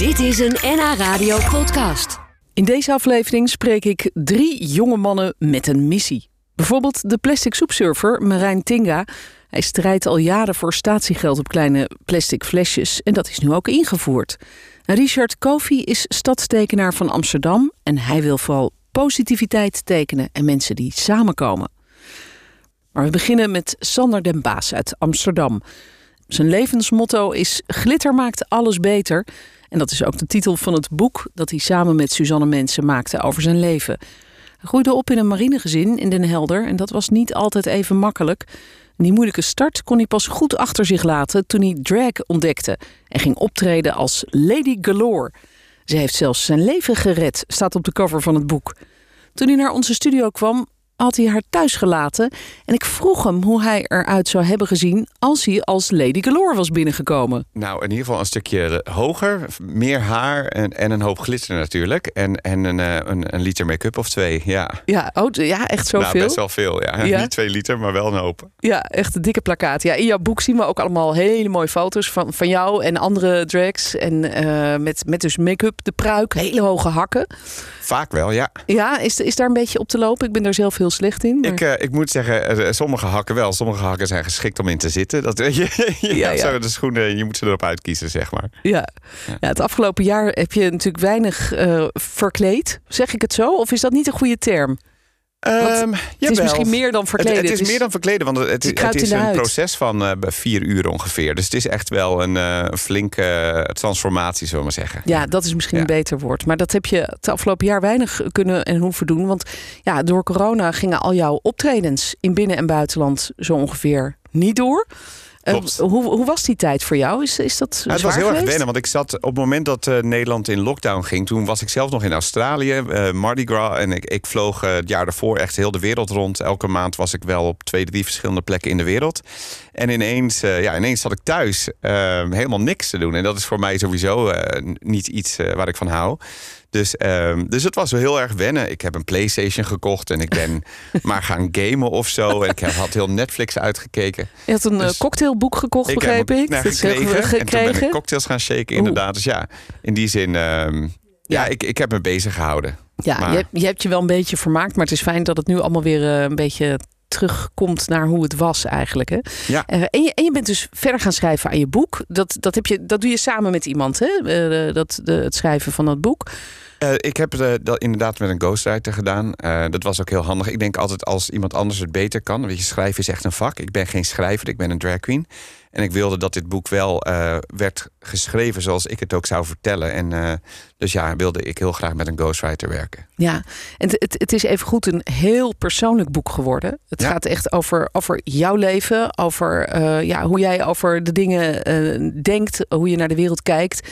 Dit is een NH Radio podcast. In deze aflevering spreek ik drie jonge mannen met een missie. Bijvoorbeeld de plastic soepsurfer Marijn Tinga. Hij strijdt al jaren voor statiegeld op kleine plastic flesjes en dat is nu ook ingevoerd. Richard Kofi is stadstekenaar van Amsterdam en hij wil vooral positiviteit tekenen en mensen die samenkomen. Maar we beginnen met Sander den Baas uit Amsterdam. Zijn levensmotto is glitter maakt alles beter. En dat is ook de titel van het boek dat hij samen met Suzanne Mensen maakte over zijn leven. Hij groeide op in een marinegezin in Den Helder en dat was niet altijd even makkelijk. die moeilijke start kon hij pas goed achter zich laten toen hij drag ontdekte en ging optreden als Lady Galore. Ze heeft zelfs zijn leven gered, staat op de cover van het boek. Toen hij naar onze studio kwam, had hij haar thuis gelaten. En ik vroeg hem hoe hij eruit zou hebben gezien als hij als Lady Galore was binnengekomen. Nou, in ieder geval een stukje hoger, meer haar en, en een hoop glitter natuurlijk. En, en een, eh, een, een liter make-up of twee, ja. Ja, oh, ja echt zoveel? Nou, best wel veel, ja. ja. Niet twee liter, maar wel een hoop. Ja, echt een dikke plakkaat. Ja, in jouw boek zien we ook allemaal hele mooie foto's van, van jou en andere drags. En uh, met, met dus make-up, de pruik, hele hoge hakken. Vaak wel, ja. Ja, is, is daar een beetje op te lopen? Ik ben daar zelf heel slecht in. Ik, uh, ik moet zeggen, uh, sommige hakken wel. Sommige hakken zijn geschikt om in te zitten. Dat weet je. je ja, ja. Zo de schoenen, je moet ze erop uitkiezen, zeg maar. Ja. ja. ja het afgelopen jaar heb je natuurlijk weinig uh, verkleed. Zeg ik het zo? Of is dat niet een goede term? Um, het is misschien meer dan verkleden. Het, het is, meer dan verkleden, want het, het, het is een huid. proces van uh, vier uur ongeveer. Dus het is echt wel een uh, flinke transformatie, zullen we maar zeggen. Ja, dat is misschien ja. een beter woord. Maar dat heb je het afgelopen jaar weinig kunnen en hoeven doen. Want ja, door corona gingen al jouw optredens in binnen- en buitenland zo ongeveer niet door. Klopt. Uh, hoe, hoe, was die tijd voor jou? Is, is dat ja, Het was heel geweest? erg wennen, want ik zat op het moment dat uh, Nederland in lockdown ging... toen was ik zelf nog in Australië, uh, Mardi Gras... en ik, ik vloog het jaar daarvoor echt heel de wereld rond. Elke maand was ik wel op twee, drie verschillende plekken in de wereld. En ineens, ja, ineens zat ik thuis helemaal niks te doen. En dat is voor mij sowieso niet iets waar ik van hou. Dus, um, dus het was wel heel erg wennen. Ik heb een PlayStation gekocht en ik ben maar gaan gamen of zo. En ik had heel Netflix uitgekeken. Je had een dus cocktailboek gekocht, ik begreep heb, ik. Nou, gekregen, gekregen. En toen ben ik cocktails gaan shaken, inderdaad. Dus ja, in die zin, um, ja, ja, ik, ik heb me bezig gehouden. Ja, maar... je, je hebt je wel een beetje vermaakt, maar het is fijn dat het nu allemaal weer een beetje terugkomt naar hoe het was eigenlijk. Hè? Ja. Uh, en, je, en je bent dus verder gaan schrijven aan je boek. Dat, dat, heb je, dat doe je samen met iemand, hè? Uh, dat, de, het schrijven van dat boek. Uh, ik heb uh, dat inderdaad met een ghostwriter gedaan. Uh, dat was ook heel handig. Ik denk altijd als iemand anders het beter kan. Weet je, schrijven is echt een vak. Ik ben geen schrijver, ik ben een drag queen. En ik wilde dat dit boek wel werd geschreven zoals ik het ook zou vertellen. En dus ja, wilde ik heel graag met een ghostwriter werken. Ja, en het, het is even goed een heel persoonlijk boek geworden. Het ja. gaat echt over, over jouw leven, over ja, hoe jij over de dingen denkt, hoe je naar de wereld kijkt.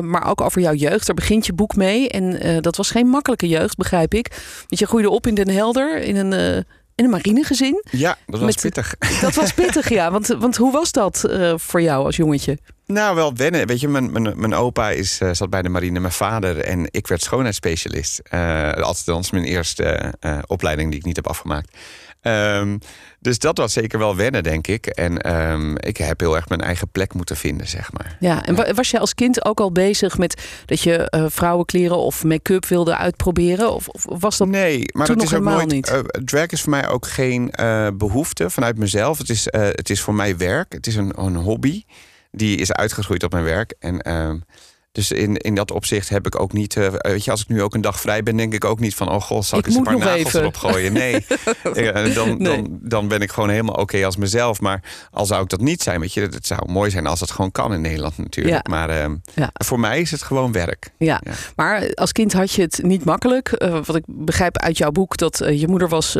Maar ook over jouw jeugd. Daar begint je boek mee. En dat was geen makkelijke jeugd, begrijp ik. Want je groeide op in Den Helder, in een, in een marinegezin. Ja, dat was Met, pittig. Dat was pittig, ja. Want, want hoe was dat voor jou als jongetje? Nou, wel wennen. Weet je, mijn, mijn, mijn opa is, uh, zat bij de marine, mijn vader. En ik werd schoonheidsspecialist. Uh, althans, mijn eerste uh, opleiding die ik niet heb afgemaakt. Um, dus dat was zeker wel wennen, denk ik. En um, ik heb heel erg mijn eigen plek moeten vinden, zeg maar. Ja, en ja. was je als kind ook al bezig met dat je uh, vrouwenkleren of make-up wilde uitproberen? Of, of was dat Nee, maar het is ook helemaal nooit. niet? Uh, drag is voor mij ook geen uh, behoefte vanuit mezelf. Het is, het is voor mij werk. Het is een, een hobby. Die is uitgegroeid op mijn werk. En um, dus in, in dat opzicht heb ik ook niet... Uh, weet je, als ik nu ook een dag vrij ben, denk ik ook niet van... oh god, zal ik, ik eens een paar nagels even. erop gooien? Nee, ja, dan. Dan, dan ben ik gewoon helemaal oké okay als mezelf. Maar al zou ik dat niet zijn, weet je... het zou mooi zijn als het gewoon kan in Nederland natuurlijk. Ja. Maar uh, ja. voor mij is het gewoon werk. Ja, ja. maar als kind had je het niet makkelijk. Uh, wat ik begrijp uit jouw boek, dat je moeder was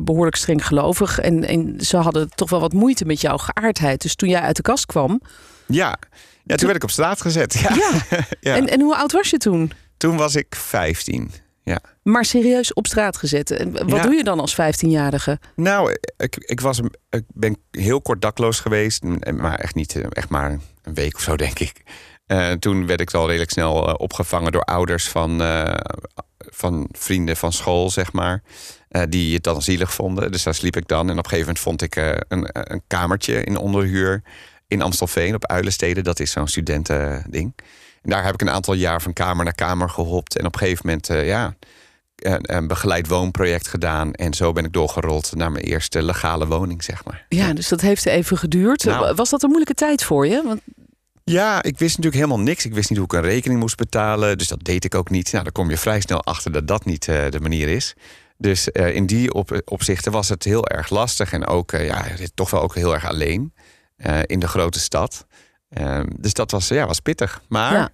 behoorlijk streng gelovig. En, en ze hadden toch wel wat moeite met jouw geaardheid. Dus toen jij uit de kast kwam... Ja, ja, toen werd ik op straat gezet. Ja. ja. ja. En, en hoe oud was je toen? Toen was ik 15. Ja. Maar serieus op straat gezet. En wat Ja. doe je dan als 15-jarige? Nou, ik, ik, was, ik ben heel kort dakloos geweest. Maar echt niet, eh, echt maar een week of zo, denk ik. Eh, toen werd ik al redelijk snel eh, opgevangen door ouders van, van vrienden van school, zeg maar. die het dan zielig vonden. Dus daar sliep ik dan. En op een gegeven moment vond ik een, een kamertje in onderhuur in Amstelveen op Uilenstede. Dat is zo'n studentending. En daar heb ik een aantal jaar van kamer naar kamer gehopt. En op een gegeven moment, ja, een, een, begeleid woonproject gedaan. En zo ben ik doorgerold naar mijn eerste legale woning, zeg maar. Ja, dus dat heeft even geduurd. Nou. Was dat een moeilijke tijd voor je? Want... Ja, ik wist natuurlijk helemaal niks. Ik wist niet hoe ik een rekening moest betalen. Dus dat deed ik ook niet. Nou, dan kom je vrij snel achter dat dat niet uh, de manier is. Dus uh, in die op, opzichten was het heel erg lastig. En ook ja, toch wel ook heel erg alleen in de grote stad. Ehm, dus dat was, ja, was pittig. Maar ja.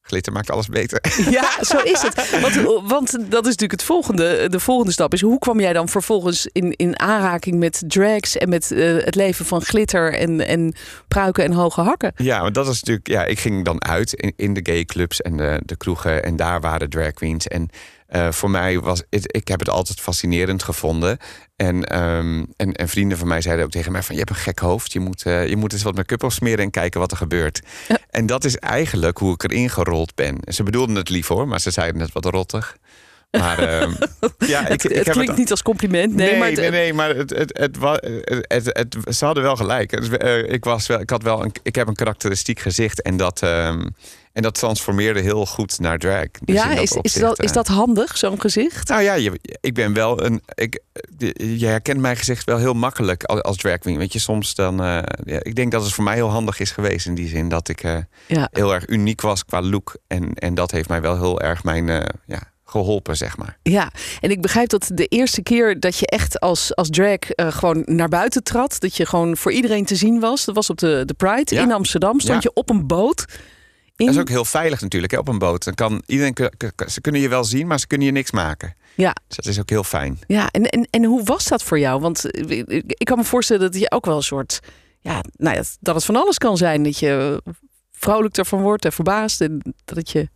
glitter maakt alles beter. Ja, zo is het. Want, want, dat is natuurlijk het volgende. De volgende stap is hoe kwam jij dan vervolgens in, in aanraking met drags en met uh, het leven van glitter en, en pruiken en hoge hakken? Ja, maar dat is natuurlijk. Ja, ik ging dan uit in, in de gay clubs en de, de kroegen en daar waren drag queens. En uh, voor mij was het, ik heb het altijd fascinerend gevonden. En, um, en, en, vrienden van mij zeiden ook tegen mij van je hebt een gek hoofd. Je moet, uh, je moet eens wat make-up afsmeren en kijken wat er gebeurt. Ja. En dat is eigenlijk hoe ik erin gerold ben. Ze bedoelden het lief hoor, maar ze zeiden het wat rottig. Maar uh, ja, ik, het, ik het klinkt het, niet als compliment. Nee, nee, maar, nee, nee, maar het, het, het, het, het, ze hadden wel gelijk. Uh, ik, was wel, ik, had wel een, ik heb een karakteristiek gezicht en dat, um, en dat transformeerde heel goed naar drag. Dus ja, is, opzicht, is, dat, is dat handig, zo'n gezicht? Nou ja, je, ik ben wel een. Ik, je herkent mijn gezicht wel heel makkelijk als, als drag queen. Weet je, soms dan. Uh, ja, ik denk dat het voor mij heel handig is geweest in die zin dat ik ja. heel erg uniek was qua look. En, en dat heeft mij wel heel erg mijn. Ja, geholpen, zeg maar. Ja, en ik begrijp dat de eerste keer dat je echt als, als drag uh, gewoon naar buiten trad, dat je gewoon voor iedereen te zien was, dat was op de, de Pride ja. in Amsterdam. Stond ja. je op een boot. In... Dat is ook heel veilig natuurlijk hè, op een boot. Dan kan iedereen, ze kunnen je wel zien, maar ze kunnen je niks maken. Ja. Dus dat is ook heel fijn. Ja, en, en, en hoe was dat voor jou? Want ik kan me voorstellen dat je ook wel een soort, ja, nou ja, dat het van alles kan zijn. Dat je vrolijk ervan wordt en verbaasd en dat het je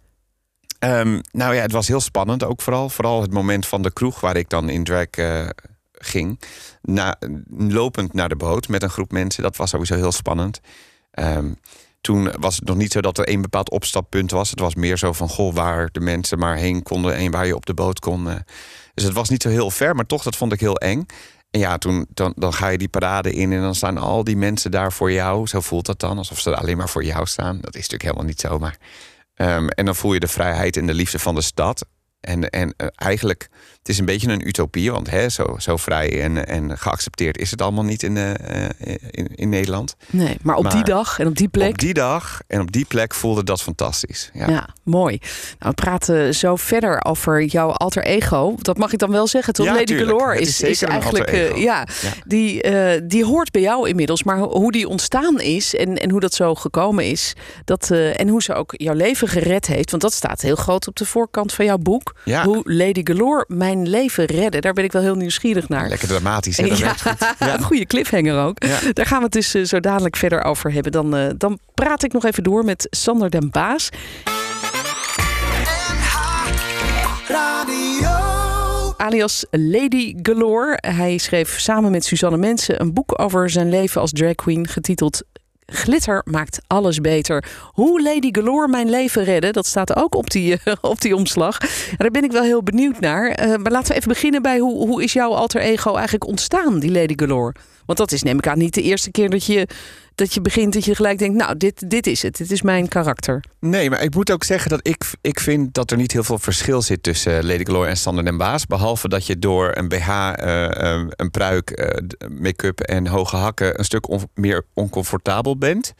Um, nou ja, het was heel spannend ook vooral. Vooral het moment van de kroeg waar ik dan in drag uh, ging. Na, lopend naar de boot met een groep mensen. Dat was sowieso heel spannend. Um, toen was het nog niet zo dat er één bepaald opstappunt was. Het was meer zo van, goh, waar de mensen maar heen konden... en waar je op de boot kon. Uh. Dus het was niet zo heel ver, maar toch, dat vond ik heel eng. En ja, toen, dan, dan ga je die parade in en dan staan al die mensen daar voor jou. Zo voelt dat dan, alsof ze alleen maar voor jou staan. Dat is natuurlijk helemaal niet zo, maar... Um, en dan voel je de vrijheid en de liefde van de stad. En, en uh, eigenlijk, het is een beetje een utopie, want hè, zo, zo vrij en, en geaccepteerd is het allemaal niet in, uh, in, in, Nederland. Nee, maar op maar die dag en op die plek. Op die dag en op die plek voelde dat fantastisch. Ja, ja mooi. Nou, we praten zo verder over jouw alter ego. Dat mag ik dan wel zeggen, toch? Ja, Lady. Galore is, is, is eigenlijk, uh, ja, ja, Die, die hoort bij jou inmiddels. Maar hoe die ontstaan is en, en hoe dat zo gekomen is, dat, en hoe ze ook jouw leven gered heeft, want dat staat heel groot op de voorkant van jouw boek. Ja. Hoe Lady Galore mijn leven redde. Daar ben ik wel heel nieuwsgierig naar. Lekker dramatisch. Hè? Ja, ja. Een goede cliffhanger ook. Ja. Daar gaan we het dus uh, zo dadelijk verder over hebben. Dan, uh, dan praat ik nog even door met Sander den Baas. Alias Lady Galore. Hij schreef samen met Suzanne Mensen een boek over zijn leven als drag queen, getiteld Glitter maakt alles beter. Hoe Lady Galore mijn leven redde, dat staat ook op die, uh, op die omslag. Daar ben ik wel heel benieuwd naar. Uh, maar laten we even beginnen bij hoe, hoe is jouw alter ego eigenlijk ontstaan, die Lady Galore? Want dat is neem ik aan niet de eerste keer dat je, dat je begint dat je gelijk denkt, nou, dit, dit is het. Dit is mijn karakter. Nee, maar ik moet ook zeggen dat ik, ik vind dat er niet heel veel verschil zit tussen Lady Galore en Sander den Baas. Behalve dat je door een BH, uh, een pruik, make-up en hoge hakken een stuk meer oncomfortabel bent.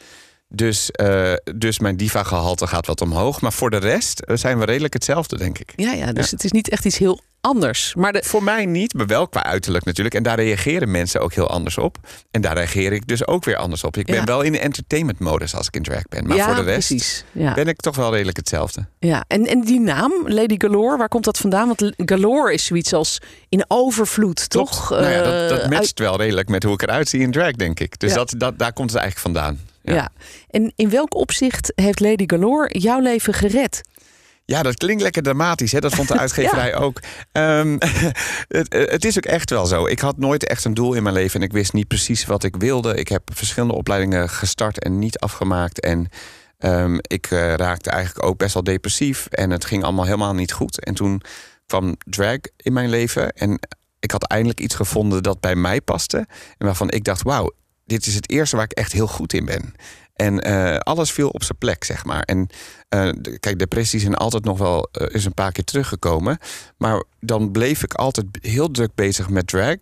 Dus, uh, dus mijn diva-gehalte gaat wat omhoog. Maar voor de rest zijn we redelijk hetzelfde, denk ik. Ja, ja dus ja. het is niet echt iets heel anders. Maar de... Voor mij niet, maar wel qua uiterlijk natuurlijk. En daar reageren mensen ook heel anders op. En daar reageer ik dus ook weer anders op. Ik ben ja. wel in de entertainment modus als ik in drag ben. Maar ja, voor de rest precies. ben ik toch wel redelijk hetzelfde. Ja, en, en die naam, Lady Galore, waar komt dat vandaan? Want Galore is zoiets als in overvloed, Klopt. toch? Nou ja, dat, dat matcht wel redelijk met hoe ik eruit zie in drag, denk ik. Dus dat, dat, daar komt het eigenlijk vandaan. Ja. ja. En in welk opzicht heeft Lady Galore jouw leven gered? Ja, dat klinkt lekker dramatisch. Hè? Dat vond de uitgeverij ja. ook. Um, het, het, is ook echt wel zo. Ik had nooit echt een doel in mijn leven en ik wist niet precies wat ik wilde. Ik heb verschillende opleidingen gestart en niet afgemaakt. En um, ik uh, raakte eigenlijk ook best wel depressief. En het ging allemaal helemaal niet goed. En toen kwam drag in mijn leven. En ik had eindelijk iets gevonden dat bij mij paste. En waarvan ik dacht, wauw, dit is het eerste waar ik echt heel goed in ben. En eh, alles viel op zijn plek, zeg maar. En uh, kijk, depressies zijn altijd nog wel uh, is een paar keer teruggekomen. Maar dan bleef ik altijd heel druk bezig met drag.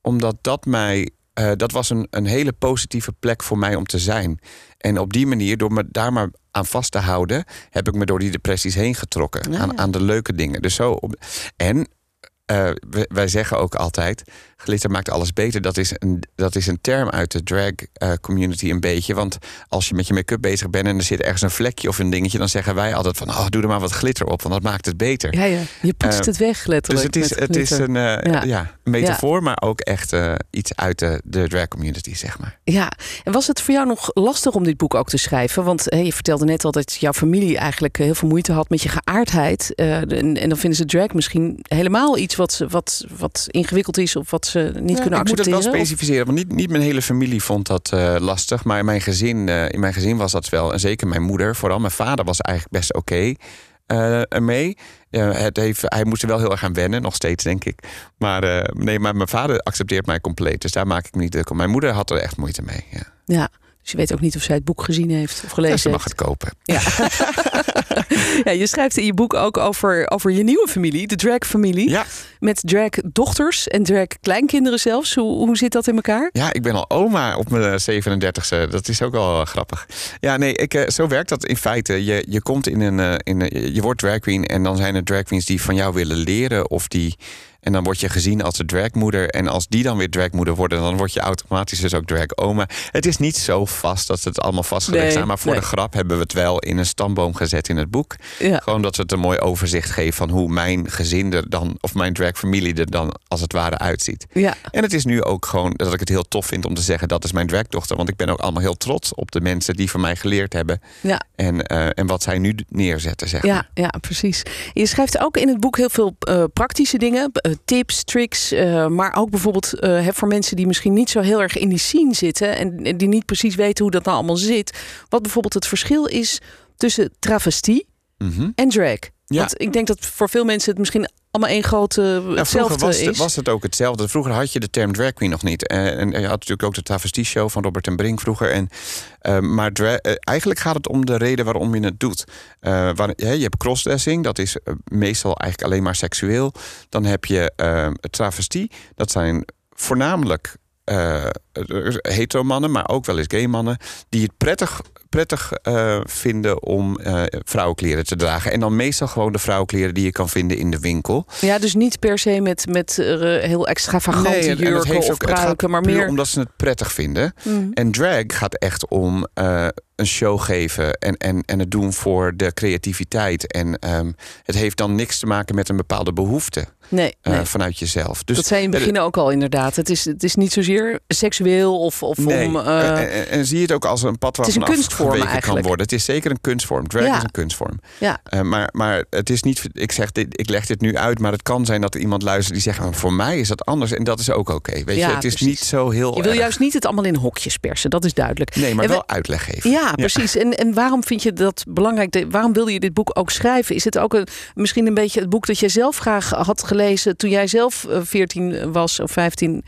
Omdat dat mij. Dat was een, een hele positieve plek voor mij om te zijn. En op die manier, door me daar maar aan vast te houden, heb ik me door die depressies heen getrokken. Ja, ja. Aan, aan de leuke dingen. Dus zo op, en wij zeggen ook altijd: glitter maakt alles beter. Dat is een, dat is een term uit de drag uh, community een beetje. Want als je met je make-up bezig bent en er zit ergens een vlekje of een dingetje, dan zeggen wij altijd van: oh, doe er maar wat glitter op, want dat maakt het beter. Ja, ja. je poetst uh, het weg letterlijk. Dus het is, het is een ja. ja. metafoor, maar ook echt iets uit de, de drag community, zeg maar. Ja, en was het voor jou nog lastig om dit boek ook te schrijven? Want je vertelde net al dat jouw familie eigenlijk heel veel moeite had met je geaardheid. En, en dan vinden ze drag misschien helemaal iets wat, wat, wat ingewikkeld is of wat ze niet ja, kunnen accepteren. Ik moet het wel specificeren, want niet, niet mijn hele familie vond dat uh, lastig. Maar in mijn, gezin, uh, in mijn gezin was dat wel. En zeker mijn moeder, vooral mijn vader was eigenlijk best oké. Okay. Uh, ermee. Uh, het heeft, hij moest er wel heel erg aan wennen, nog steeds denk ik. Maar, uh, nee, maar mijn vader accepteert mij compleet. Dus daar maak ik me niet druk om. Mijn moeder had er echt moeite mee. Ja. ja. Dus je weet ook niet of zij het boek gezien heeft of gelezen ja, ze mag heeft. het kopen. Ja. ja, je schrijft in je boek ook over, over je nieuwe familie, de drag-familie. Ja. Met drag-dochters en drag-kleinkinderen zelfs. Hoe, hoe zit dat in elkaar? Ja, ik ben al oma op mijn 37e. Dat is ook wel grappig. Ja, nee, ik, zo werkt dat in feite. Je, je komt in een, in een, je wordt drag queen en dan zijn er drag queens die van jou willen leren of die en dan word je gezien als de dragmoeder. En als die dan weer dragmoeder worden, dan word je automatisch dus ook drag-oma. Het is niet zo vast dat het allemaal vastgelegd Nee, zijn. Maar voor nee. de grap hebben we het wel in een stamboom gezet in het boek. Ja. Gewoon dat het een mooi overzicht geeft van hoe mijn gezin er dan, of mijn dragfamilie er dan als het ware uitziet. Ja. En het is nu ook gewoon dat ik het heel tof vind om te zeggen dat is mijn dragdochter. Want ik ben ook allemaal heel trots op de mensen die van mij geleerd hebben. Ja. En, uh, en wat zij nu neerzetten, zeg Ja, maar. ja, precies. Je schrijft ook in het boek heel veel uh, praktische dingen, uh, tips, tricks, uh, maar ook bijvoorbeeld voor mensen die misschien niet zo heel erg in die scene zitten en, en die niet precies weten hoe dat nou allemaal zit. Wat bijvoorbeeld het verschil is tussen travestie Mm -hmm. en drag. Ja. Want ik denk dat voor veel mensen het misschien allemaal één grote hetzelfde vroeger was, is. het, was het ook hetzelfde. Vroeger had je de term drag queen nog niet. En, en je had natuurlijk ook de travestie show van Robert en Brink vroeger. En, uh, maar uh, eigenlijk gaat het om de reden waarom je het doet. Waar, je hebt crossdressing, dat is eh, meestal eigenlijk alleen maar seksueel. Dan heb je travestie, dat zijn voornamelijk uh, hetero mannen, maar ook wel eens gay mannen, die het prettig, prettig uh, vinden om uh, vrouwenkleren te dragen. En dan meestal gewoon de vrouwenkleren die je kan vinden in de winkel. Ja, dus niet per se met, met heel extravagante nee, en, jurken en of ook, pruiken, maar meer omdat ze het prettig vinden. Mm. En drag gaat echt om een show geven en, en, en het doen voor de creativiteit. En um, het heeft dan niks te maken met een bepaalde behoefte nee, nee. uh, vanuit jezelf. Dus dat zei je in het begin ook al inderdaad. Het is, het is niet zozeer seksueel of, of nee. om... Uh, en, en, en, zie je het ook als een pad waar het is een kunstvorm eigenlijk. kan worden. Het is zeker een kunstvorm. Drag ja. is een kunstvorm. Ja. Uh, maar, maar het is niet... Ik, zeg dit, ik leg dit nu uit, maar het kan zijn dat er iemand luistert die zegt... voor mij is dat anders en dat is ook oké. Okay. Weet ja, je, het is precies. niet zo heel Je wil erg. juist niet het allemaal in hokjes persen, dat is duidelijk. Nee, maar en wel we... uitleg geven. Ja, precies. En, en waarom vind je dat belangrijk? Waarom wilde je dit boek ook schrijven? Is het ook een, misschien een beetje het boek dat jij zelf graag had gelezen... toen jij zelf 14 was of 15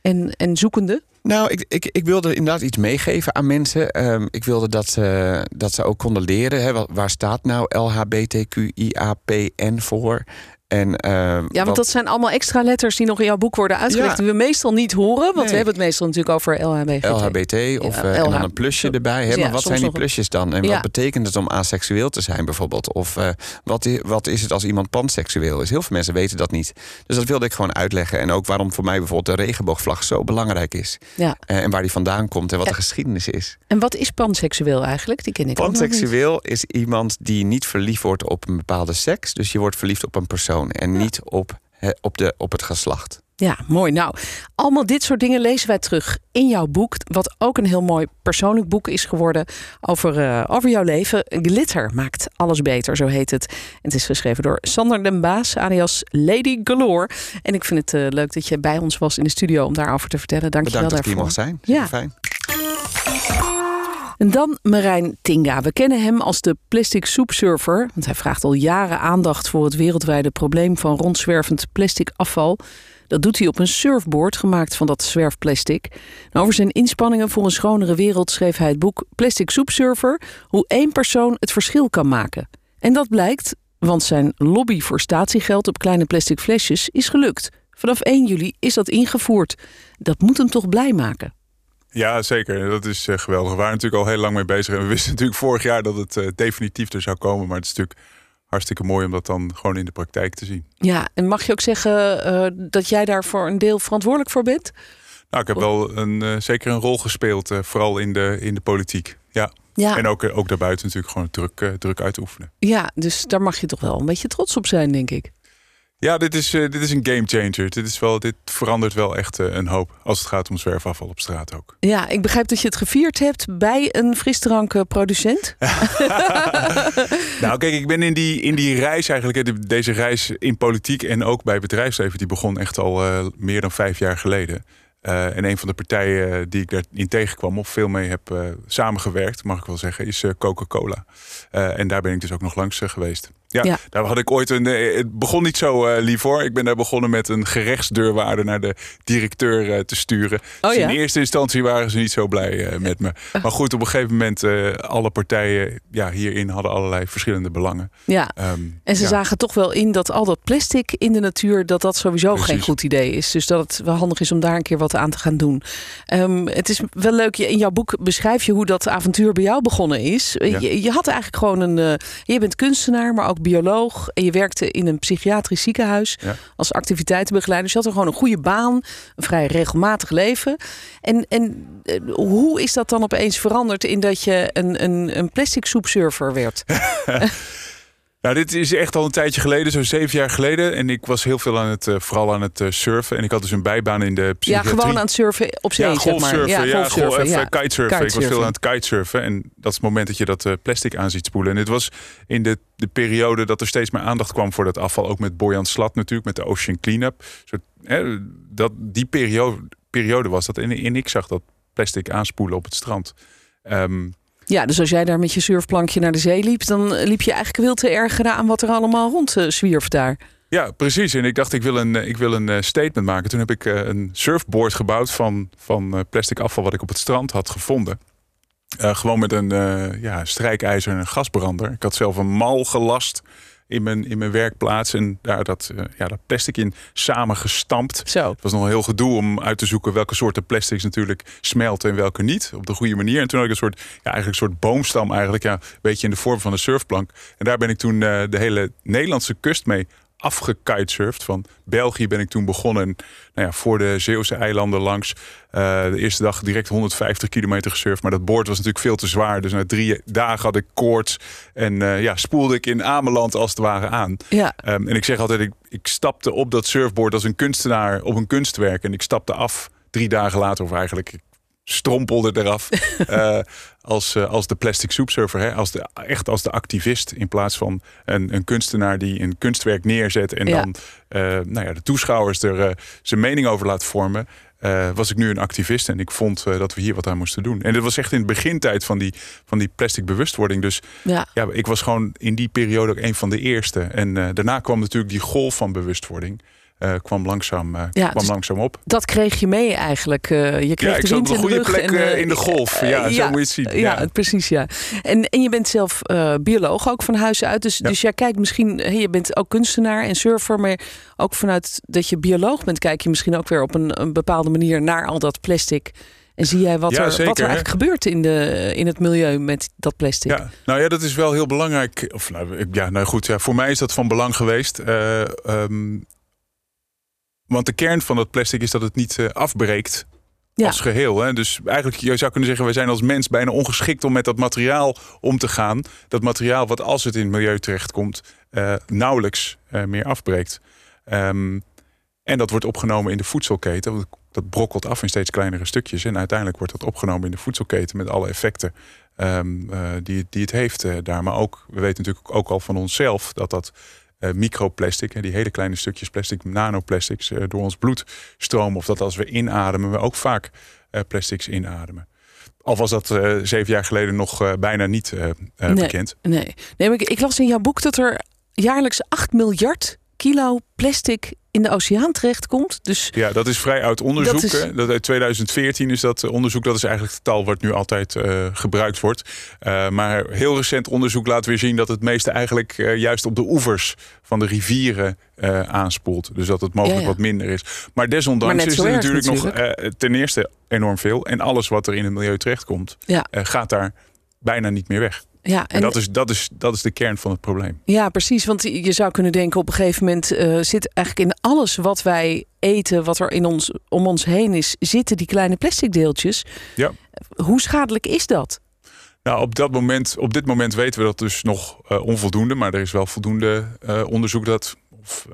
en, en zoekende? Nou, ik, ik, ik wilde inderdaad iets meegeven aan mensen. Um, ik wilde dat ze, dat ze ook konden leren. Hè, waar staat nou LHBTQIAPN voor? En, uh, ja, want wat... dat zijn allemaal extra letters die nog in jouw boek worden uitgelegd. Ja. Die we meestal niet horen. Want Nee. we hebben het meestal natuurlijk over LHBT. LHBT of, Ja, eh, en dan een plusje erbij. Hè? Ja, maar wat zijn die plusjes dan? En wat betekent het om aseksueel te zijn bijvoorbeeld? Of eh, wat, i- wat is het als iemand panseksueel is? Heel veel mensen weten dat niet. Dus dat wilde ik gewoon uitleggen. En ook waarom voor mij bijvoorbeeld de regenboogvlag zo belangrijk is. Ja. Eh, en waar die vandaan komt en wat de geschiedenis is. En wat is panseksueel eigenlijk? Die ken ik ook nog niet. Panseksueel is iemand die niet verliefd wordt op een bepaalde seks. Dus je wordt verliefd op een persoon en niet op, op, de, op het geslacht. Ja, mooi. Nou, allemaal dit soort dingen lezen wij terug in jouw boek. Wat ook een heel mooi persoonlijk boek is geworden over, uh, over jouw leven. Glitter maakt alles beter, zo heet het. En het is geschreven door Sander den Baas, alias Lady Galore. En ik vind het uh, leuk dat je bij ons was in de studio om daarover te vertellen. Dank je wel Bedankt dat ik daarvoor. hier mocht zijn. Ja. Fijn. En dan Marijn Tinga. We kennen hem als de plastic soepsurfer. Want hij vraagt al jaren aandacht voor het wereldwijde probleem van rondzwervend plastic afval. Dat doet hij op een surfboard gemaakt van dat zwerfplastic. Over zijn inspanningen voor een schonere wereld schreef hij het boek Plastic Soepsurfer: Hoe één persoon het verschil kan maken. En dat blijkt, want zijn lobby voor statiegeld op kleine plastic flesjes is gelukt. Vanaf 1 juli is dat ingevoerd. Dat moet hem toch blij maken. Ja, zeker. Dat is uh, geweldig. We waren natuurlijk al heel lang mee bezig. En we wisten natuurlijk vorig jaar dat het uh, definitief er zou komen. Maar het is natuurlijk hartstikke mooi om dat dan gewoon in de praktijk te zien. Ja, en mag je ook zeggen uh, dat jij daar voor een deel verantwoordelijk voor bent? Nou, ik heb wel een, zeker een rol gespeeld, vooral in de, in de politiek. Ja. Ja. En ook, ook daarbuiten natuurlijk gewoon druk, druk uitoefenen. Ja, dus daar mag je toch wel een beetje trots op zijn, denk ik. Ja, dit is, uh, dit is een game changer. Dit, is wel, dit verandert wel echt uh, een hoop als het gaat om zwerfafval op straat ook. Ja, ik begrijp dat je het gevierd hebt bij een frisdrankproducent. nou, kijk, ik ben in die, in die reis eigenlijk, deze reis in politiek en ook bij bedrijfsleven, die begon echt al uh, meer dan vijf jaar geleden. En een van de partijen die ik daarin tegenkwam of veel mee heb samengewerkt, mag ik wel zeggen, is Coca-Cola. en daar ben ik dus ook nog langs geweest. Ja, daar had ik ooit een. Eh, het begon niet zo uh, lief hoor. Ik ben daar begonnen met een gerechtsdeurwaarder naar de directeur uh, te sturen. Oh, dus in eerste instantie waren ze niet zo blij uh, met me. Maar goed, op een gegeven moment, alle partijen ja, hierin hadden allerlei verschillende belangen. Ja. Um, en ze ja. zagen toch wel in dat al dat plastic in de natuur, dat dat sowieso Precies. geen goed idee is. Dus dat het wel handig is om daar een keer wat aan te gaan doen. Um, het is wel leuk, in jouw boek beschrijf je hoe dat avontuur bij jou begonnen is. Je, je, had eigenlijk gewoon een. je bent kunstenaar, maar ook bioloog en je werkte in een psychiatrisch ziekenhuis als activiteitenbegeleider. Dus je had er gewoon een goede baan, een vrij regelmatig leven. En, en eh, hoe is dat dan opeens veranderd in dat je een, een, een plastic soepsurfer werd? Nou, dit is echt al een tijdje geleden, zo'n zeven jaar geleden. En ik was heel veel aan het, uh, vooral aan het uh, surfen. En ik had dus een bijbaan in de psychiatrie. Ja, gewoon aan het surfen op zee, ja, golfsurfen, zeg maar. Ja, golfsurfen, ja, golf, ja. kitesurfen. Ik was veel aan het kitesurfen. En dat is het moment dat je dat uh, plastic aan ziet spoelen. En dit was in de, de periode dat er steeds meer aandacht kwam voor dat afval. Ook met Boyan Slat natuurlijk, met de Ocean Cleanup. Soort, hè, dat, die periode, periode was dat. En, en ik zag dat plastic aanspoelen op het strand. Um, ja, dus als jij daar met je surfplankje naar de zee liep, dan liep je eigenlijk veel te ergeren aan wat er allemaal rond uh, zwierf daar. Ja, precies. En ik dacht, ik wil een, ik wil een statement maken. Toen heb ik een surfboard gebouwd van, van plastic afval wat ik op het strand had gevonden. Gewoon met een uh, ja, strijkijzer en een gasbrander. Ik had zelf een mal gelast in mijn, in mijn werkplaats. En daar dat, uh, ja, dat plastic in samengestampt. Zo. Het was nog een heel gedoe om uit te zoeken welke soorten plastics natuurlijk smelten en welke niet. Op de goede manier. En toen had ik een soort, ja, eigenlijk een soort boomstam eigenlijk. Ja, een beetje in de vorm van een surfplank. En daar ben ik toen uh, de hele Nederlandse kust mee afgekitesurfd. Van België ben ik toen begonnen. Nou ja, voor de Zeeuwse eilanden langs. Uh, de eerste dag direct 150 kilometer gesurfd. Maar dat boord was natuurlijk veel te zwaar. Dus na drie dagen had ik koorts. En uh, ja, spoelde ik in Ameland als het ware aan. Ja. Um, en ik zeg altijd, ik, ik stapte op dat surfboard als een kunstenaar op een kunstwerk. En ik stapte af drie dagen later, of eigenlijk strompelde eraf. uh, als, uh, als de plastic soepsurfer. Hè? Als de, echt als de activist. In plaats van een, een kunstenaar die een kunstwerk neerzet. En ja. dan uh, nou ja, de toeschouwers er zijn mening over laat vormen. was ik nu een activist en ik vond dat we hier wat aan moesten doen. En dat was echt in de begintijd van die, van die plastic bewustwording. Dus ja. ja ik was gewoon in die periode ook een van de eerste. En daarna kwam natuurlijk die golf van bewustwording. Uh, kwam, langzaam, uh, ja, kwam dus langzaam op. Dat kreeg je mee eigenlijk. Uh, je kreeg ja, ik op een goede plek en, in de golf. Ja, zo moet je het zien. Ja, precies. Ja. En, en je bent zelf bioloog ook van huis uit. Dus, dus jij kijkt misschien, hey, je bent ook kunstenaar en surfer, maar ook vanuit dat je bioloog bent, kijk je misschien ook weer op een, een bepaalde manier naar al dat plastic. En zie jij wat, er, zeker, wat er eigenlijk gebeurt in, de, in het milieu met dat plastic? Ja, nou ja, dat is wel heel belangrijk. Of nou, ja, nou goed, ja, voor mij is dat van belang geweest. Uh, um, want de kern van dat plastic is dat het niet uh, afbreekt ja. als geheel. Hè? Dus eigenlijk, je zou kunnen zeggen, wij zijn als mens bijna ongeschikt om met dat materiaal om te gaan. Dat materiaal wat als het in het milieu terechtkomt, uh, nauwelijks uh, meer afbreekt. Um, en dat wordt opgenomen in de voedselketen. Dat brokkelt af in steeds kleinere stukjes. En uiteindelijk wordt dat opgenomen in de voedselketen met alle effecten um, die, die het heeft daar. Maar ook, we weten natuurlijk ook al van onszelf dat dat uh, microplastic, die hele kleine stukjes plastic, nanoplastics, uh, door ons bloed stromen. Of dat als we inademen, we ook vaak uh, plastics inademen. Al was dat zeven jaar geleden nog bijna niet nee, bekend. Nee, nee ik, ik las in jouw boek dat er jaarlijks 8 miljard kilo plastic in de oceaan terechtkomt. Dus ja, dat is vrij oud onderzoek. Dat, is... dat uit 2014 is dat onderzoek. Dat is eigenlijk het taal wat nu altijd uh, gebruikt wordt. Uh, maar heel recent onderzoek laat weer zien dat het meeste eigenlijk uh, juist op de oevers van de rivieren aanspoelt. Dus dat het mogelijk wat minder is. Maar desondanks maar is er natuurlijk, natuurlijk, nog ten eerste enorm veel. En alles wat er in het milieu terechtkomt, ja. gaat daar bijna niet meer weg. Ja, en, dat, is, dat, is, dat is de kern van het probleem. Ja, precies. Want je zou kunnen denken, op een gegeven moment uh, zit eigenlijk in alles wat wij eten, wat er in ons, om ons heen is, zitten die kleine plastic deeltjes. Ja. Hoe schadelijk is dat? Nou, op, dat moment, op dit moment weten we dat dus nog uh, onvoldoende. Maar er is wel voldoende uh, onderzoek dat, of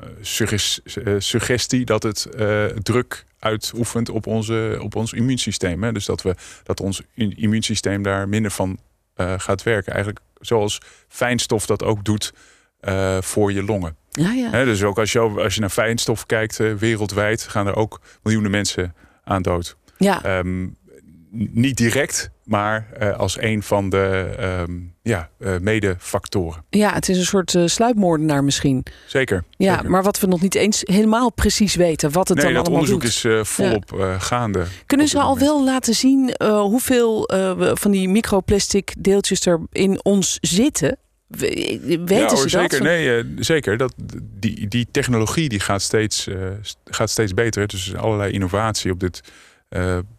suggestie dat het druk uitoefent op, onze, op ons immuunsysteem. Hè? Dus dat, we, dat ons immuunsysteem daar minder van gaat werken. Eigenlijk zoals fijnstof dat ook doet uh, voor je longen. Ja, ja. dus ook als je, als je naar fijnstof kijkt, uh, wereldwijd gaan er ook miljoenen mensen aan dood. Ja. Um, niet direct, maar uh, als een van de um, ja, uh, medefactoren. Ja, het is een soort uh, sluipmoordenaar misschien. Zeker. Ja, maar wat we nog niet eens helemaal precies weten, wat het nee, dan allemaal doet. Nee, dat onderzoek is volop ja. gaande. Kunnen ze al wel laten zien hoeveel van die microplastic deeltjes er in ons zitten? Weten ja, hoor, ze zeker. Nee, zeker. Dat, die, die technologie die gaat, steeds, gaat steeds beter. Dus allerlei innovatie op dit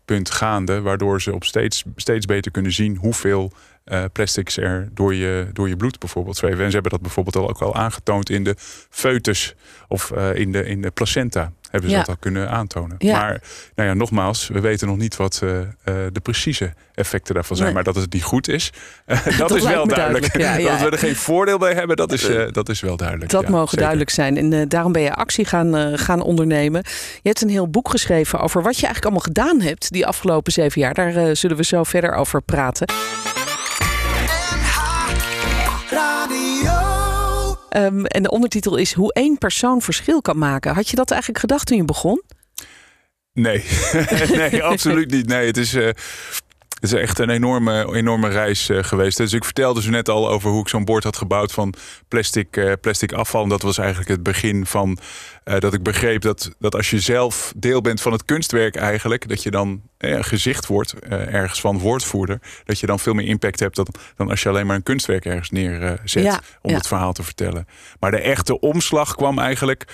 punt gaande, waardoor ze op steeds, steeds beter kunnen zien hoeveel uh, plastics er door je, door je bloed bijvoorbeeld zweven. En ze hebben dat bijvoorbeeld al ook al aangetoond in de foetus of uh, in, de, in de placenta. Hebben ze dat al kunnen aantonen. Ja. Maar nou ja, nogmaals, we weten nog niet wat uh, de precieze effecten daarvan zijn. Nee. Maar dat het niet goed is, dat, dat, is wel duidelijk. duidelijk. dat we er geen voordeel bij hebben, dat is, dat is wel duidelijk. Dat mogen zeker. duidelijk zijn. En daarom ben je actie gaan, gaan ondernemen. Je hebt een heel boek geschreven over wat je eigenlijk allemaal gedaan hebt die afgelopen zeven jaar. Daar zullen we zo verder over praten. Um, en de ondertitel is Hoe één persoon verschil kan maken. Had je dat eigenlijk gedacht toen je begon? Nee, nee absoluut niet. Nee, het is. Uh, het is echt een enorme, enorme reis uh, geweest. Dus ik vertelde zo net al over hoe ik zo'n bord had gebouwd van plastic, uh, plastic afval. En dat was eigenlijk het begin van uh, dat ik begreep dat, dat als je zelf deel bent van het kunstwerk eigenlijk, dat je dan gezicht wordt ergens van woordvoerder. Dat je dan veel meer impact hebt dan, dan als je alleen maar een kunstwerk ergens neerzet ja, om ja. het verhaal te vertellen. Maar de echte omslag kwam eigenlijk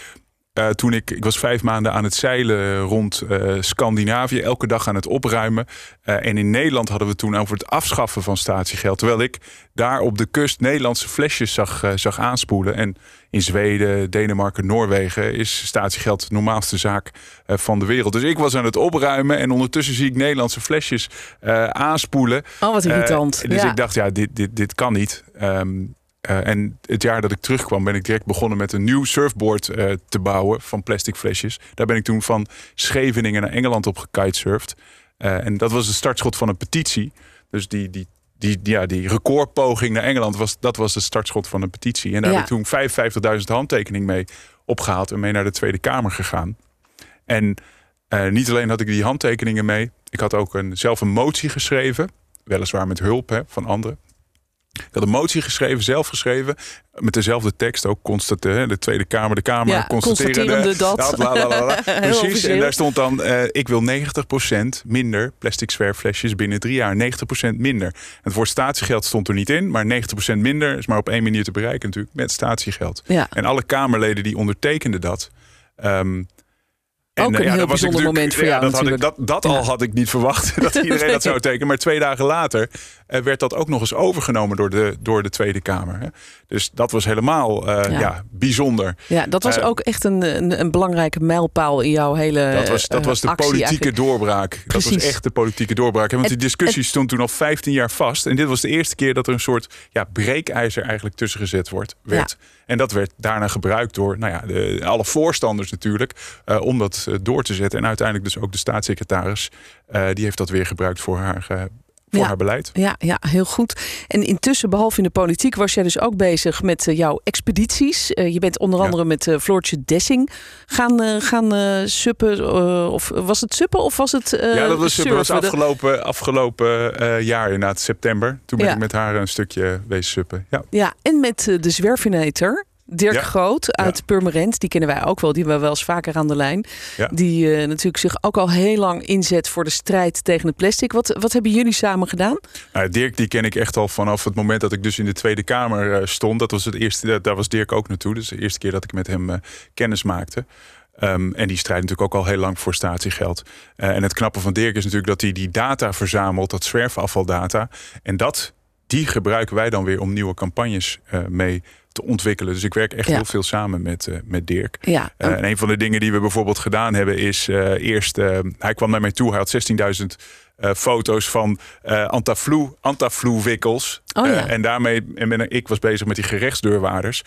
uh, toen ik, ik was vijf maanden aan het zeilen rond uh, Scandinavië, elke dag aan het opruimen. Uh, en in Nederland hadden we toen over het afschaffen van statiegeld. Terwijl ik daar op de kust Nederlandse flesjes zag, zag aanspoelen. En in Zweden, Denemarken, Noorwegen is statiegeld de normaalste zaak van de wereld. Dus ik was aan het opruimen en ondertussen zie ik Nederlandse flesjes aanspoelen. Oh, wat irritant. dus ja. ik dacht, ja, dit, dit, dit kan niet. Um, uh, en het jaar dat ik terugkwam, ben ik direct begonnen met een nieuw surfboard uh, te bouwen van plastic flesjes. Daar ben ik toen van Scheveningen naar Engeland op gekitesurfd. Uh, en dat was de startschot van een petitie. Dus die, die, die, ja, die recordpoging naar Engeland, was, dat was de startschot van een petitie. En daar ja. heb ik toen 55.000 handtekeningen mee opgehaald en mee naar de Tweede Kamer gegaan. En niet alleen had ik die handtekeningen mee, ik had ook een, zelf een motie geschreven. Weliswaar met hulp hè, van anderen. Ik had een motie geschreven, zelf geschreven. Met dezelfde tekst ook constateren. De Tweede Kamer, de Kamer ja, constaterende dat. dat Precies. En daar stond dan: uh, ik wil 90% minder plastic zwerfflesjes binnen drie jaar. 90% minder. Het woord statiegeld stond er niet in, maar 90% minder is maar op één manier te bereiken natuurlijk met statiegeld. Ja. En alle Kamerleden die ondertekenden dat. Um, ook een ja, heel bijzonder moment voor jou dat, had ik, dat, dat al had ik niet verwacht dat iedereen dat zou tekenen. Maar twee dagen later werd dat ook nog eens overgenomen door de, door de Tweede Kamer. Hè. Dus dat was helemaal uh, ja. ja. bijzonder. Ja, dat was uh, ook echt een, een, een, belangrijke mijlpaal in jouw hele Dat was, dat was de politieke eigenlijk. doorbraak. Precies. Dat was echt de politieke doorbraak. Want die discussie stond toen al 15 jaar vast. En dit was de eerste keer dat er een soort ja, breekijzer eigenlijk tussen gezet wordt, werd. Ja. En dat werd daarna gebruikt door nou ja, de, alle voorstanders natuurlijk. Uh, om dat door te zetten. En uiteindelijk dus ook de staatssecretaris. Die heeft dat weer gebruikt voor haar voor haar beleid. Ja, ja, heel goed. En intussen, behalve in de politiek, was jij dus ook bezig met uh, jouw expedities. Uh, je bent onder andere met uh, Floortje Dessing gaan, gaan suppen. of was het suppen of was het Ja, dat was, surfen? was afgelopen, afgelopen jaar inderdaad, september. Toen ben ja. ik met haar een stukje wezen suppen. Ja, ja en met de zwerfinator. Dirk Groot uit ja. Purmerend, die kennen wij ook wel. Die hebben we wel eens vaker aan de lijn. Die uh, natuurlijk zich ook al heel lang inzet voor de strijd tegen het plastic. Wat, wat hebben jullie samen gedaan? Nou, Dirk die ken ik echt al vanaf het moment dat ik dus in de Tweede Kamer uh, stond. Dat was het eerste, daar was Dirk ook naartoe. Dus de eerste keer dat ik met hem uh, kennis maakte. Um, en die strijdt natuurlijk ook al heel lang voor statiegeld. en het knappe van Dirk is natuurlijk dat hij die data verzamelt, dat zwerfafvaldata. En dat, die gebruiken wij dan weer om nieuwe campagnes mee te ontwikkelen. Dus ik werk echt heel veel samen met, uh, met Dirk. Ja. Uh, en een van de dingen die we bijvoorbeeld gedaan hebben is uh, eerst, hij kwam naar mij toe, hij had 16.000 foto's van Antaflu, Antaflu wikkels. Oh, ja. en daarmee, en ben, ik was bezig met die gerechtsdeurwaarders.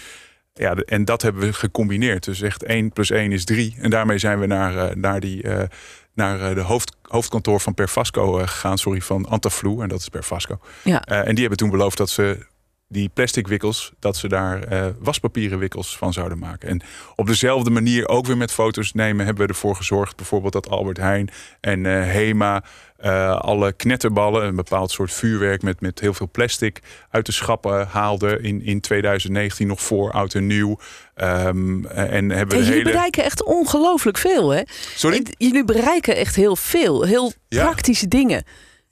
Ja, en dat hebben we gecombineerd. Dus echt 1 plus 1 is 3. En daarmee zijn we naar, naar die naar de hoofd, hoofdkantoor van Perfasco gegaan. Sorry, van Antaflu. En dat is Perfasco. Ja. Uh, en die hebben toen beloofd dat ze die plastic wikkels, dat ze daar uh, waspapieren wikkels van zouden maken. En op dezelfde manier ook weer met foto's nemen, hebben we ervoor gezorgd, bijvoorbeeld dat Albert Heijn en uh, Hema uh, alle knetterballen, een bepaald soort vuurwerk met, met heel veel plastic uit de schappen haalden in, in 2019 nog voor oud en nieuw. Um, en hebben en jullie hele... bereiken echt ongelooflijk veel, hè? Sorry? Jullie bereiken echt heel veel, heel Ja. praktische dingen.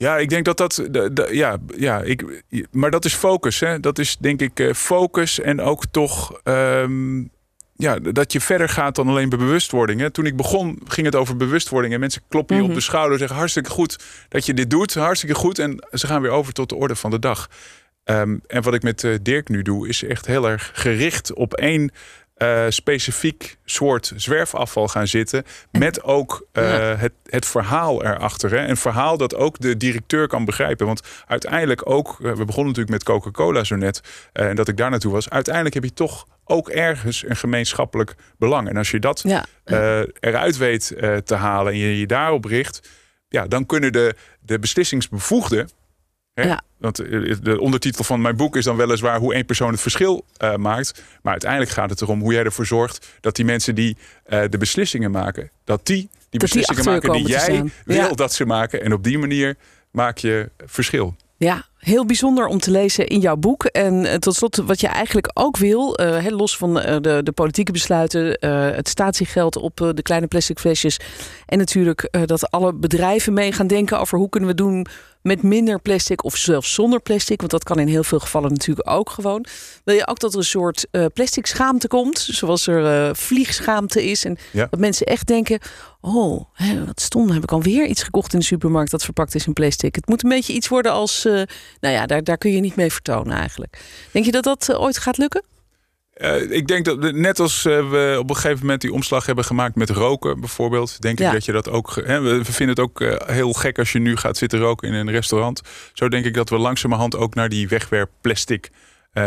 Ja, ik denk dat dat. ja, ja, ik, maar dat is focus. Hè? Dat is denk ik eh, focus en ook toch. ehm, ja, dat je verder gaat dan alleen bij bewustwording. Hè? Toen ik begon, ging het over bewustwording. En mensen kloppen je Mhm. op de schouder en zeggen: hartstikke goed dat je dit doet. Hartstikke goed. En ze gaan weer over tot de orde van de dag. Ehm, en wat ik met eh, Dirk nu doe, is echt heel erg gericht op één eh, specifiek soort zwerfafval gaan zitten. Met ook eh, Ja. het, het verhaal erachter. Hè? Een verhaal dat ook de directeur kan begrijpen. Want uiteindelijk ook, eh, we begonnen natuurlijk met Coca-Cola zo net. en dat ik daar naartoe was. Uiteindelijk heb je toch ook ergens een gemeenschappelijk belang. En als je dat Ja. eruit weet te halen en je je daarop richt, ja, dan kunnen de, de beslissingsbevoegden. Hè, Ja. Want eh, de ondertitel van mijn boek is dan weliswaar hoe één persoon het verschil eh, maakt. Maar uiteindelijk gaat het erom hoe jij ervoor zorgt dat die mensen die eh, de beslissingen maken, dat die die beslissingen maken die jij wil Ja. dat ze maken. En op die manier maak je verschil. Ja, heel bijzonder om te lezen in jouw boek. En eh, tot slot, wat je eigenlijk ook wil, eh, los van eh, de, de politieke besluiten, het statiegeld op de kleine plastic flesjes. En natuurlijk dat alle bedrijven mee gaan denken over hoe kunnen we doen met minder plastic of zelfs zonder plastic. Want dat kan in heel veel gevallen natuurlijk ook gewoon. Wil je ook dat er een soort plastic schaamte komt, zoals er vliegschaamte is. En Ja. dat mensen echt denken, oh, hè, wat stom, heb ik alweer iets gekocht in de supermarkt dat verpakt is in plastic. Het moet een beetje iets worden als, nou ja, daar, daar kun je niet mee vertonen eigenlijk. Denk je dat dat eh, ooit gaat lukken? Eh, ik denk dat net als eh, we op een gegeven moment die omslag hebben gemaakt met roken bijvoorbeeld, denk Ja. ik dat je dat ook. Hè, we vinden het ook heel gek als je nu gaat zitten roken in een restaurant. Zo denk ik dat we langzamerhand ook naar die wegwerpplastic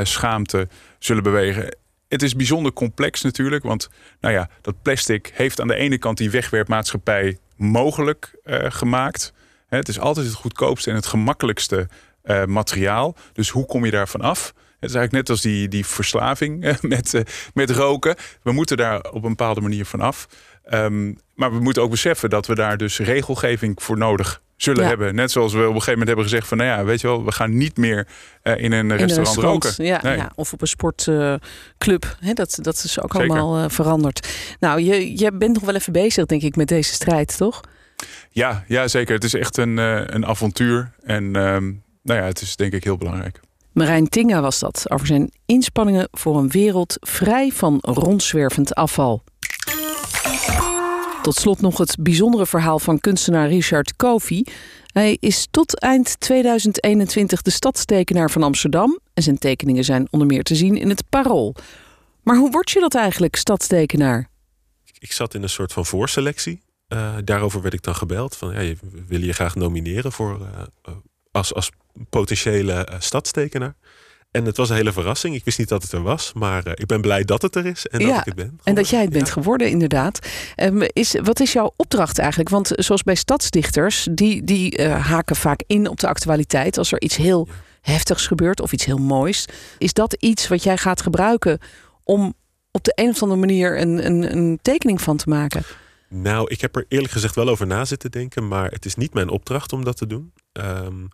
schaamte zullen bewegen. Het is bijzonder complex natuurlijk, want nou ja, dat plastic heeft aan de ene kant die wegwerpmaatschappij mogelijk gemaakt. Hè, het is altijd het goedkoopste en het gemakkelijkste eh, materiaal. Dus hoe kom je daarvan af? Het is eigenlijk net als die, die verslaving eh, met, eh, met roken. We moeten daar op een bepaalde manier van af. Ehm, maar we moeten ook beseffen dat we daar dus regelgeving voor nodig zullen Ja. hebben. Net zoals we op een gegeven moment hebben gezegd van... nou ja, weet je wel, we gaan niet meer in een In restaurant roken. Ja, Nee. ja, of op een sportclub. Dat, dat is ook Zeker. allemaal veranderd. Nou, je, je bent nog wel even bezig, denk ik, met deze strijd, toch? Ja, ja, zeker. Het is echt een, een avontuur. En ehm, nou ja, het is denk ik heel belangrijk. Marijn Tinga was dat, over zijn inspanningen voor een wereld vrij van rondzwervend afval. Tot slot nog het bijzondere verhaal van kunstenaar Richard Kofi. Hij is tot eind 2021 de stadstekenaar van Amsterdam en zijn tekeningen zijn onder meer te zien in het Parool. Maar hoe word je dat eigenlijk, stadstekenaar? ik zat in een soort van voorselectie. Eh, daarover werd ik dan gebeld. Van, ja, willen je graag nomineren voor, eh, eh, als, als potentiële eh, stadstekenaar. en het was een hele verrassing. Ik wist niet dat het er was, maar ik ben blij dat het er is en dat ik het ben. En dat jij het bent geworden, inderdaad. Um, is, wat is jouw opdracht eigenlijk? Want zoals bij stadsdichters, die, die haken vaak in op de actualiteit als er iets heel heftigs gebeurt of iets heel moois. Is dat iets wat jij gaat gebruiken om op de een of andere manier een, een, een tekening van te maken? Nou, ik heb er eerlijk gezegd wel over na zitten denken, maar het is niet mijn opdracht om dat te doen. Um,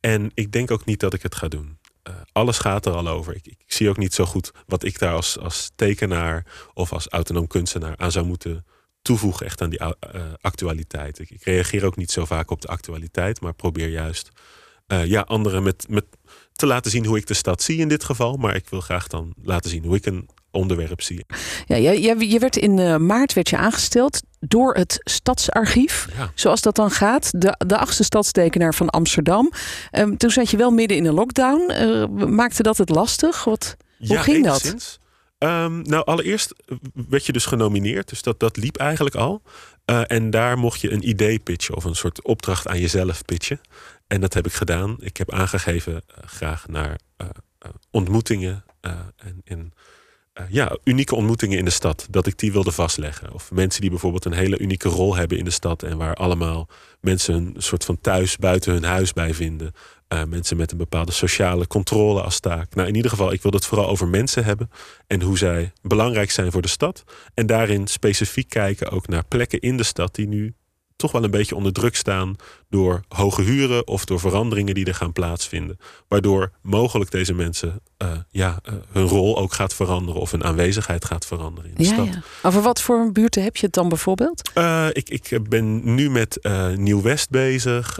en ik denk ook niet dat ik het ga doen. Uh, alles gaat er al over. Ik, ik, zie ook niet zo goed wat ik daar als, als tekenaar of als autonoom kunstenaar aan zou moeten toevoegen, echt aan die uh, actualiteit. Ik, ik, reageer ook niet zo vaak op de actualiteit, maar probeer juist uh, ja, anderen met, met te laten zien hoe ik de stad zie in dit geval. Maar ik wil graag dan laten zien hoe ik een onderwerp zie. Ja, je, je werd in uh, maart werd je aangesteld door het Stadsarchief. Ja. Zoals dat dan gaat. De, de achtste stadstekenaar van Amsterdam. Um, toen zat je wel midden in een lockdown. Uh, maakte dat het lastig? Wat, hoe ja, ging dat? Um, nou, allereerst werd je dus genomineerd. Dus dat, dat liep eigenlijk al. Uh, en daar mocht je een idee pitchen of een soort opdracht aan jezelf pitchen. En dat heb ik gedaan. Ik heb aangegeven uh, graag naar ontmoetingen en, en ja, unieke ontmoetingen in de stad. Dat ik die wilde vastleggen. Of mensen die bijvoorbeeld een hele unieke rol hebben in de stad. En waar allemaal mensen een soort van thuis buiten hun huis bij vinden. Uh, mensen met een bepaalde sociale controle als taak. Nou, in ieder geval, ik wil het vooral over mensen hebben. En hoe zij belangrijk zijn voor de stad. En daarin specifiek kijken ook naar plekken in de stad die nu toch wel een beetje onder druk staan door hoge huren of door veranderingen die er gaan plaatsvinden. Waardoor mogelijk deze mensen uh, ja, uh, hun rol ook gaat veranderen of hun aanwezigheid gaat veranderen in de ja, stad. Ja. Over wat voor buurten heb je het dan bijvoorbeeld? Uh, ik, ik ben nu met Nieuw-West bezig,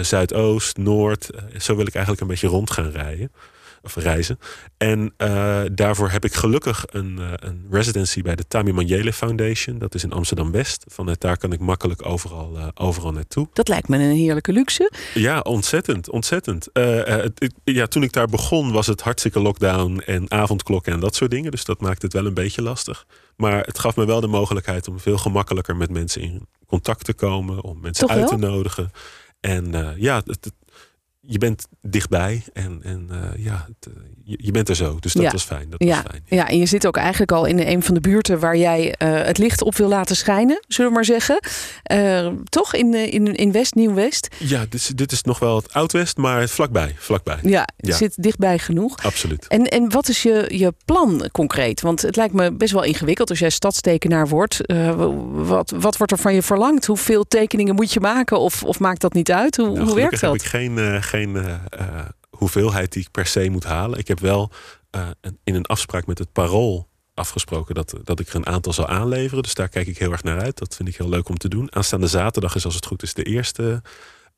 Zuidoost, Noord. zo wil ik eigenlijk een beetje rond gaan rijden of reizen. En uh, daarvoor heb ik gelukkig een, uh, een residency bij de Tami Manjele Foundation. Dat is in Amsterdam-West. Vanuit daar kan ik makkelijk overal, uh, overal naartoe. Dat lijkt me een heerlijke luxe. Ja, ontzettend, ontzettend. Het, ja, toen ik daar begon was het hartstikke lockdown en avondklokken en dat soort dingen. Dus dat maakt het wel een beetje lastig. Maar het gaf me wel de mogelijkheid om veel gemakkelijker met mensen in contact te komen. Om mensen Toch uit wel? te nodigen. En ja, het, je bent dichtbij en, en uh, ja, het, je, je, bent er zo. Dus dat ja. was fijn. Dat ja. was fijn. Ja. en je zit ook eigenlijk al in een van de buurten waar jij uh, het licht op wil laten schijnen, zullen we maar zeggen. Uh, toch? In, in, in West, Nieuw-West? Ja, dit is, dit is nog wel het Oud-West, maar vlakbij. vlakbij. Ja, het ja. zit dichtbij genoeg. Absoluut. En, en wat is je, je plan concreet? Want het lijkt me best wel ingewikkeld als jij stadstekenaar wordt. wat, wat wordt er van je verlangd? Hoeveel tekeningen moet je maken? Of, of maakt dat niet uit? Hoe, nou, hoe werkt dat? heb ik geen, geen uh, uh, hoeveelheid die ik per se moet halen. Ik heb wel een, in een afspraak met het parool afgesproken dat, dat ik er een aantal zal aanleveren. Dus daar kijk ik heel erg naar uit. Dat vind ik heel leuk om te doen. Aanstaande zaterdag is als het goed is de eerste.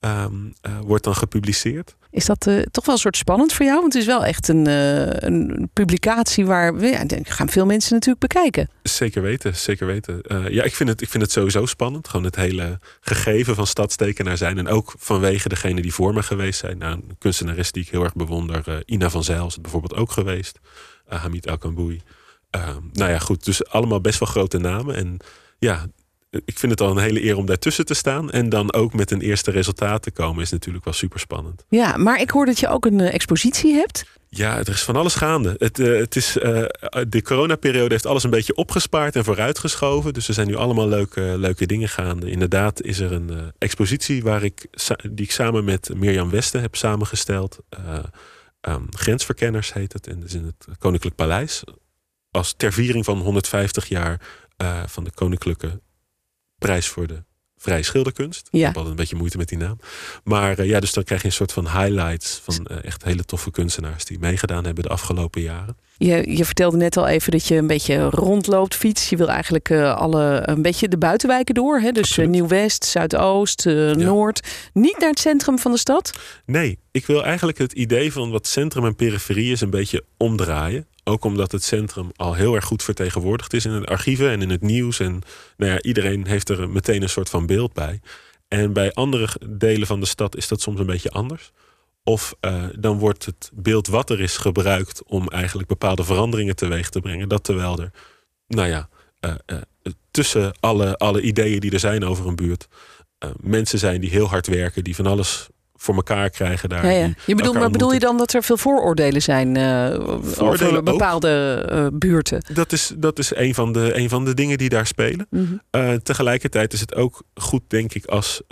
Um, wordt dan gepubliceerd. Is dat uh, toch wel een soort spannend voor jou? Want het is wel echt een, uh, een publicatie waar ja, gaan veel mensen natuurlijk bekijken. Zeker weten, zeker weten. Ja, ik vind, het, ik vind het sowieso spannend. Gewoon het hele gegeven van stadstekenaar zijn. En ook vanwege degene die voor me geweest zijn. Nou, een kunstenares die ik heel erg bewonder. Ina van Zijl is het bijvoorbeeld ook geweest. Hamid El-Kamboui. nou ja, goed. Dus allemaal best wel grote namen. En ja, ik vind het al een hele eer om daartussen te staan. En dan ook met een eerste resultaat te komen is natuurlijk wel super spannend. Ja, maar ik hoor dat je ook een uh, expositie hebt. Ja, er is van alles gaande. Het, uh, het is, uh, de coronaperiode heeft alles een beetje opgespaard en vooruitgeschoven. Dus er zijn nu allemaal leuke, leuke dingen gaande. Inderdaad is er een expositie waar ik, die ik samen met Mirjam Westen heb samengesteld. Um, Grensverkenners heet het. En dat is in het Koninklijk Paleis. Als ter viering van 150 jaar van de Koninklijke prijs voor de vrije schilderkunst. Ja. Ik heb altijd een beetje moeite met die naam. Maar uh, ja, dus dan krijg je een soort van highlights van uh, echt hele toffe kunstenaars die meegedaan hebben de afgelopen jaren. Je, je vertelde net al even dat je een beetje rondloopt, fiets. Je wil eigenlijk uh, alle een beetje de buitenwijken door. Hè? Dus Nieuw-West, Zuidoost, ja. Noord. Niet naar het centrum van de stad? Nee, ik wil eigenlijk het idee van wat centrum en periferie is een beetje omdraaien. Ook omdat het centrum al heel erg goed vertegenwoordigd is in de archieven en in het nieuws. En nou ja, iedereen heeft er meteen een soort van beeld bij. En bij andere delen van de stad is dat soms een beetje anders. Of uh, dan wordt het beeld wat er is gebruikt om eigenlijk bepaalde veranderingen teweeg te brengen. Dat terwijl er, nou ja, uh, uh, tussen alle, alle ideeën die er zijn over een buurt, mensen zijn die heel hard werken, die van alles voor elkaar krijgen daar. Ja, ja. Je bedoelt, maar bedoel je dan dat er veel vooroordelen zijn uh, over bepaalde uh, buurten? Dat is, dat is een, van de, een van de dingen die daar spelen. Mm -hmm. tegelijkertijd is het ook goed, denk ik, als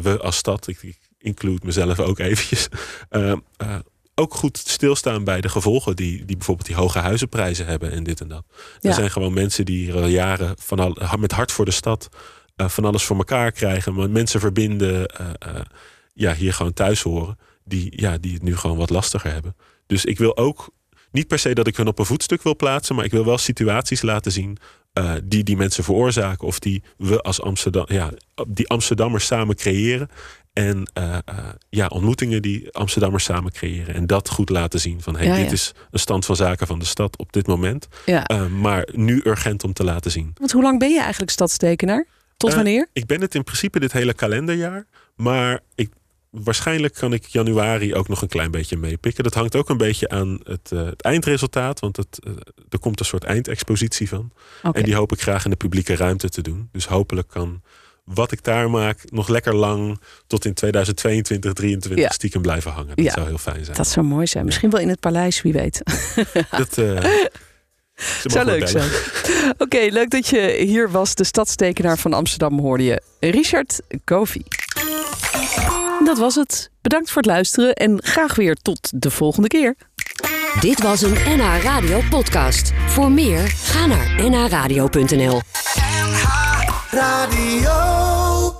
we als stad, ik, ik include mezelf ook eventjes, ook goed stilstaan bij de gevolgen die, die bijvoorbeeld die hoge huizenprijzen hebben en dit en dat. Er zijn gewoon mensen die al jaren van al, met hart voor de stad van alles voor elkaar krijgen, maar mensen verbinden ja, hier gewoon thuis horen. Die, ja, die het nu gewoon wat lastiger hebben. Dus ik wil ook niet per se dat ik hun op een voetstuk wil plaatsen, maar ik wil wel situaties laten zien uh, die die mensen veroorzaken of die we als Amsterdam, ja, die Amsterdammers samen creëren. En uh, uh, ja, ontmoetingen die Amsterdammers samen creëren. En dat goed laten zien van hey, ja, dit ja. is een stand van zaken van de stad op dit moment. Ja. maar nu urgent om te laten zien. Want hoe lang ben je eigenlijk stadstekenaar? Tot wanneer? ik ben het in principe dit hele kalenderjaar. Maar ik waarschijnlijk kan ik januari ook nog een klein beetje meepikken. Dat hangt ook een beetje aan het, uh, het eindresultaat. Want het, uh, er komt een soort eindexpositie van. Okay. En die hoop ik graag in de publieke ruimte te doen. Dus hopelijk kan wat ik daar maak nog lekker lang tot in 2022, 2023 ja. stiekem blijven hangen. Dat ja. zou heel fijn zijn. Dat zou mooi zijn. Misschien wel in het paleis, wie weet. Dat uh, zou leuk zijn. Oké, okay, leuk dat je hier was. De stadstekenaar van Amsterdam hoorde je. Richard Kofi. Dat was het. Bedankt voor het luisteren en graag weer tot de volgende keer. Dit was een NH Radio podcast. Voor meer, ga naar nhradio.nl. NH Radio